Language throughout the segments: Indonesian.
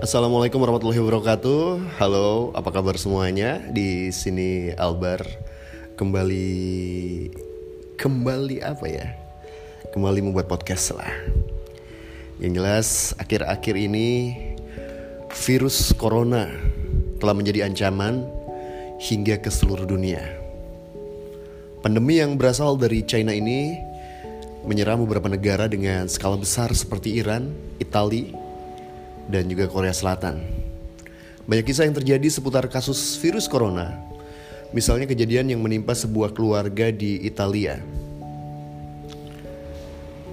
Assalamualaikum warahmatullahi wabarakatuh. Halo, apa kabar semuanya? Di sini Albar kembali kembali apa ya? Kembali membuat podcast lah. Yang jelas akhir-akhir ini virus corona telah menjadi ancaman hingga ke seluruh dunia. Pandemi yang berasal dari China ini menyerang beberapa negara dengan skala besar seperti Iran, Italia, dan juga Korea Selatan. Banyak kisah yang terjadi seputar kasus virus corona. Misalnya kejadian yang menimpa sebuah keluarga di Italia.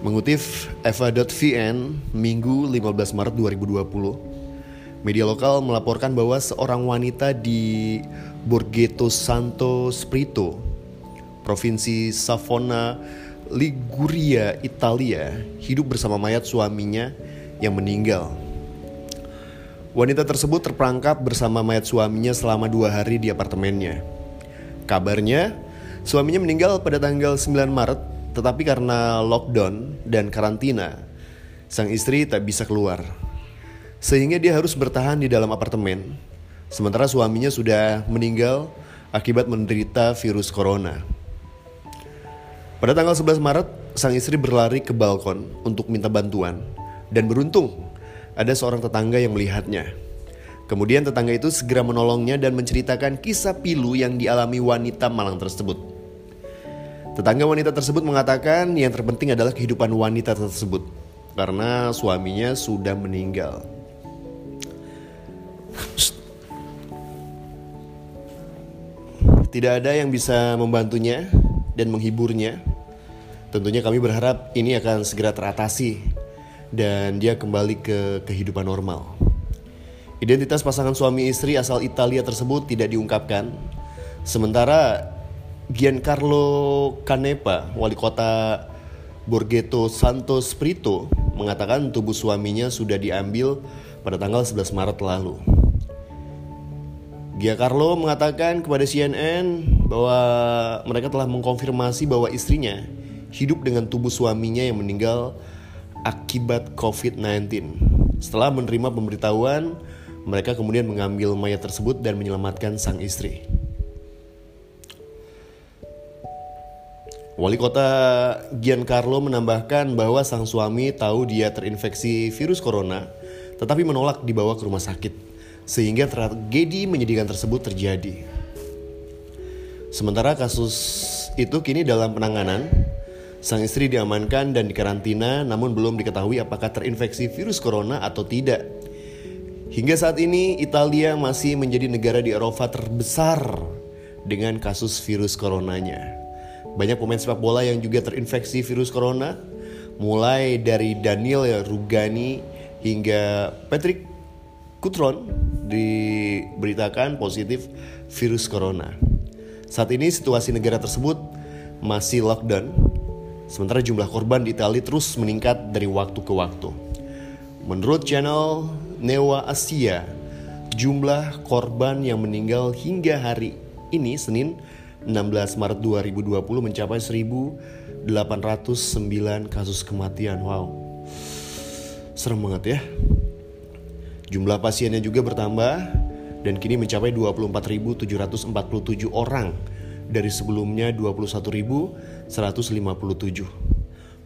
Mengutip eva.vn Minggu 15 Maret 2020, media lokal melaporkan bahwa seorang wanita di Borghetto Santo Spirito, Provinsi Savona, Liguria, Italia, hidup bersama mayat suaminya yang meninggal Wanita tersebut terperangkap bersama mayat suaminya selama dua hari di apartemennya. Kabarnya, suaminya meninggal pada tanggal 9 Maret, tetapi karena lockdown dan karantina, sang istri tak bisa keluar. Sehingga dia harus bertahan di dalam apartemen, sementara suaminya sudah meninggal akibat menderita virus corona. Pada tanggal 11 Maret, sang istri berlari ke balkon untuk minta bantuan, dan beruntung ada seorang tetangga yang melihatnya. Kemudian tetangga itu segera menolongnya dan menceritakan kisah pilu yang dialami wanita malang tersebut. Tetangga wanita tersebut mengatakan yang terpenting adalah kehidupan wanita tersebut karena suaminya sudah meninggal. Tidak ada yang bisa membantunya dan menghiburnya. Tentunya kami berharap ini akan segera teratasi dan dia kembali ke kehidupan normal. Identitas pasangan suami istri asal Italia tersebut tidak diungkapkan. Sementara Giancarlo Canepa, wali kota Borghetto Santo Spirito, mengatakan tubuh suaminya sudah diambil pada tanggal 11 Maret lalu. Giancarlo mengatakan kepada CNN bahwa mereka telah mengkonfirmasi bahwa istrinya hidup dengan tubuh suaminya yang meninggal akibat COVID-19. Setelah menerima pemberitahuan, mereka kemudian mengambil mayat tersebut dan menyelamatkan sang istri. Wali kota Giancarlo menambahkan bahwa sang suami tahu dia terinfeksi virus corona, tetapi menolak dibawa ke rumah sakit, sehingga tragedi menyedihkan tersebut terjadi. Sementara kasus itu kini dalam penanganan, Sang istri diamankan dan dikarantina namun belum diketahui apakah terinfeksi virus corona atau tidak. Hingga saat ini Italia masih menjadi negara di Eropa terbesar dengan kasus virus coronanya. Banyak pemain sepak bola yang juga terinfeksi virus corona, mulai dari Daniel Rugani hingga Patrick Kutron diberitakan positif virus corona. Saat ini situasi negara tersebut masih lockdown Sementara jumlah korban di Italia terus meningkat dari waktu ke waktu. Menurut channel Newa Asia, jumlah korban yang meninggal hingga hari ini Senin 16 Maret 2020 mencapai 1809 kasus kematian. Wow. Serem banget ya. Jumlah pasiennya juga bertambah dan kini mencapai 24.747 orang dari sebelumnya 21.157.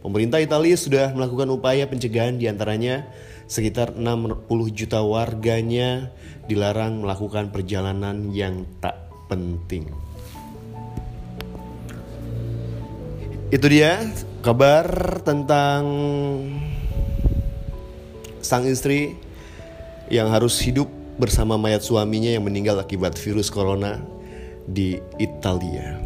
Pemerintah Italia sudah melakukan upaya pencegahan di antaranya sekitar 60 juta warganya dilarang melakukan perjalanan yang tak penting. Itu dia kabar tentang sang istri yang harus hidup bersama mayat suaminya yang meninggal akibat virus corona di Italia.